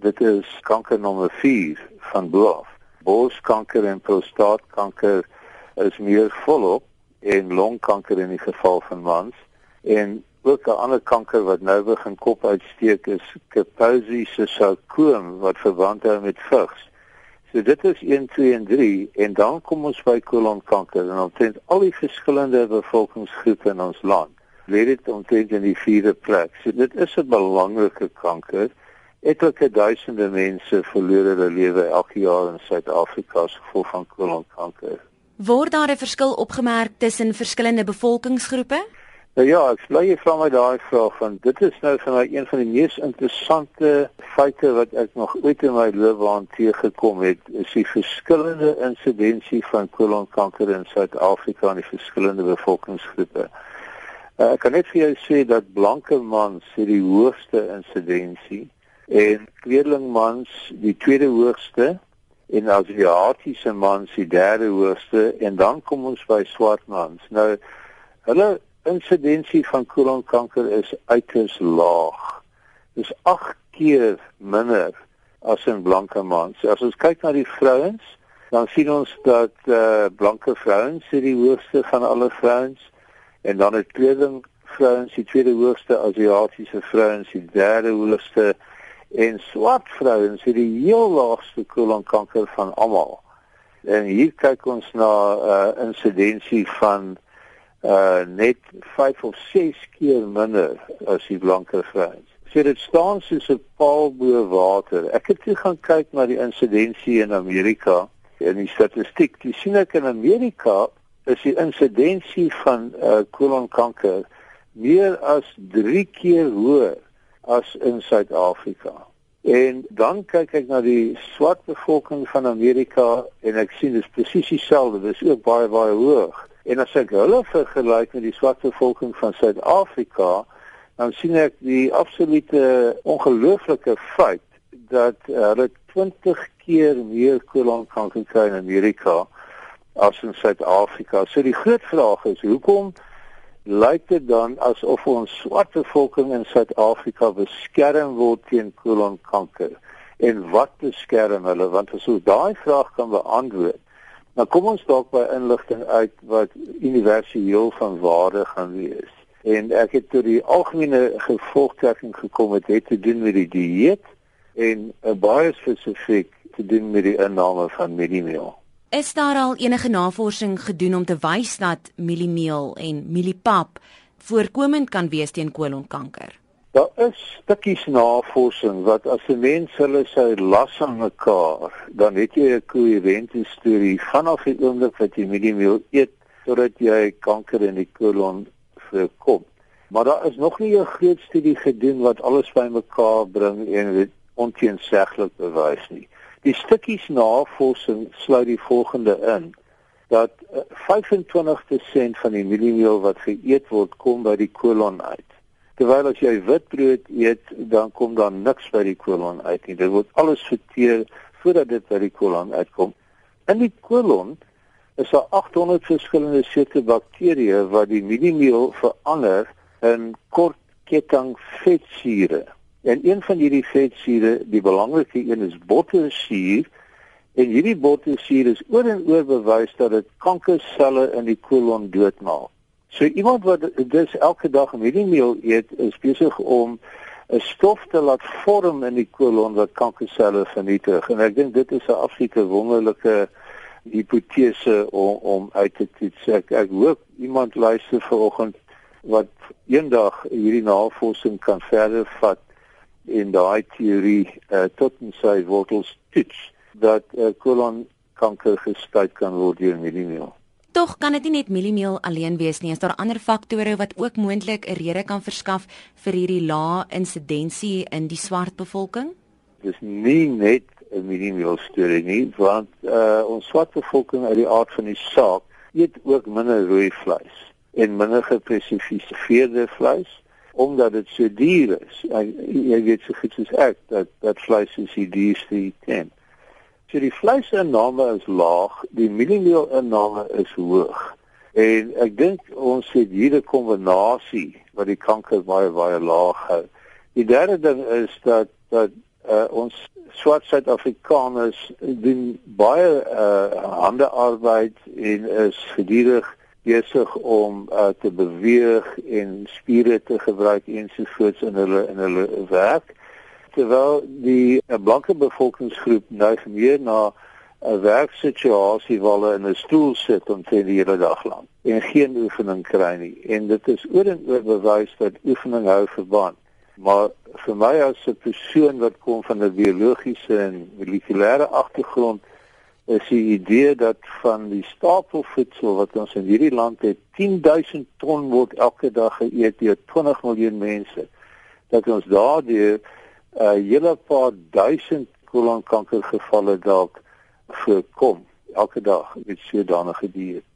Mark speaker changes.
Speaker 1: Dit is kanker nommer 4 van bo af. Borskanker en prostaatkanker is meer volop en longkanker in die geval van mans en ook 'n ander kanker wat nou begin kop uitsteek is Kaposi sarkoom wat verband hou met vigs. So dit is 1 2 en 3 en dan kom ons by kolonkanker en omtrent al die verskillende bevolkingsgroepe in ons land. Lê dit omtrent in die vierde plek. So dit is 'n belangrike kanker. Etlike duisende mense verloor hulle lewe elke jaar in Suid-Afrika as gevolg van kolonkanker.
Speaker 2: Word daar 'n verskil opgemerk tussen verskillende bevolkingsgroepe?
Speaker 1: Nou ja, ek bly jy vra my daai vraag van dit is nou vir my een van die mees interessante feite wat ek nog ooit in my loopbaan teëgekom het, is die verskillende insidensie van kolonkanker in Suid-Afrika in die verskillende bevolkingsgroepe. Uh, ek kan net vir jou sê dat blanke mans het die hoogste insidensie en tweelingmans die tweede hoogste en Asiatiese mans die derde hoogste en dan kom ons by swart mans. Nou hulle insidensie van kolonkanker is uiters laag. Dis 8 keer minder as in blanke mans. As ons kyk na die vrouens, dan sien ons dat eh uh, blanke vrouens die hoogste van alle vrouens en dan het tweeling vrouens die tweede hoogste Asiatiese vrouens die derde hoogste en swart vrouens het die heel laagste kolonkanker van almal. En hier kyk ons na eh uh, insidensie van uh net 5 of 6 keer minder as die blanke vrouens. So dit staan soos 'n paal bo water. Ek het toe gaan kyk na die insidensie in Amerika en die statistiek. Jy sien ek in Amerika is die insidensie van uh kolonkanker meer as 3 keer hoër as in Suid-Afrika. En dan kyk ek na die swart bevolking van Amerika en ek sien dit is presies dieselfde. Dit is ook baie baie hoog. En as ek hulle vergelyk met die swart bevolking van Suid-Afrika, dan sien ek die absolute ongelooflike feit dat hulle 20 keer meer kolonkanker kry in Amerika as in Suid-Afrika. So die groot vraag is, hoekom lyk dit dan asof ons swart bevolking in Suid-Afrika beskerm word teen kolonkanker? En wat beskerm hulle? Want as ons daai vraag kan beantwoord, Nou kom ons dalk by inligting uit wat universeel van waarde gaan wees. En ek het tot die algemene gevolgtrekking gekom het het te doen met die dieet en 'n baie spesifiek te doen met die inname van mieliemeel.
Speaker 2: Is daar al enige navorsing gedoen om te wys dat mieliemeel en mieliepap voorkomend kan wees teen kolonkanker?
Speaker 1: Daar is stukkies navorsing wat as 'n mens hulle sou las aan mekaar, dan het jy 'n koherente storie vanaf die oomblik wat jy mieliemeel eet totdat jy kanker in die kolon voorkom. Maar daar is nog nie 'n groot studie gedoen wat alles bymekaar bring en dit onteenseglik bewys nie. Die stukkies navorsing sluit die volgende in dat 25% van die mieliemeel wat geëet word kom by die kolon uit. Terwyl as jy witbrood eet, dan kom daar niks by die kolon uit nie. Dit word alles verteer voordat dit by die kolon uitkom. In die kolon is daar 800 verskillende soorte bakterieë wat die mieliemeel verander in kortketting vetsure. En een van hierdie vetsure, die belangrike een is bottersuur, en hierdie bottersuur is oor en oor bewys dat dit kankerselle in die kolon doodmaak. So iemand wat dus elke dag mieliemeel eet, is besig om 'n stof te laat vorm in die kolon wat kankerselle vernietig. En ek dink dit is 'n absolute wonderlike hipotese om om uit te toets. Ek, ek hoop iemand luister vanoggend wat eendag hierdie navorsing kan verder vat in daai teorie uh, tot in sy wortels toets dat uh, kolonkanker gestuit kan word deur mieliemeel.
Speaker 2: Tog kan dit nie net mieliemeel alleen wees nie. Is daar ander faktore wat ook moontlik 'n rede kan verskaf vir hierdie lae insidensie in die swart bevolking?
Speaker 1: Dis nie net 'n mieliemeel storie nie, want uh ons swart bevolking uit die aard van die saak eet ook minder rooi vleis en minder gespesifiseerde vleis omdat dit so duur is. Jy weet so goed soos ek dat dat vleis is die duurste ken. So die vleisinname is laag, die mieliemeel-inname is hoog. En ek dink ons het hier 'n kombinasie wat die kanker baie baie laag hou. Die derde ding is dat dat uh, ons swart Suid-Afrikaners doen baie uh, handearbeid en is gedurig besig om uh, te beweeg en spiere te gebruik ensovoorts in hulle in hulle werk terwyl die uh, blanke bevolkingsgroep neig meer na 'n werksituasie waar hulle in 'n stoel sit om te die hele dag lank en geen oefening kry nie. En dit is oor en oor bewys dat oefening hou verband. Maar vir my as 'n persoon wat kom van 'n biologiese en molekulêre agtergrond is die idee dat van die stapelvoedsel wat ons in hierdie land het 10000 ton word elke dag geëet deur 20 miljoen mense dat ons daardeur 'n uh, hele paar duisend kolonkankergevalle dalk voorkom elke dag met sodanige dieet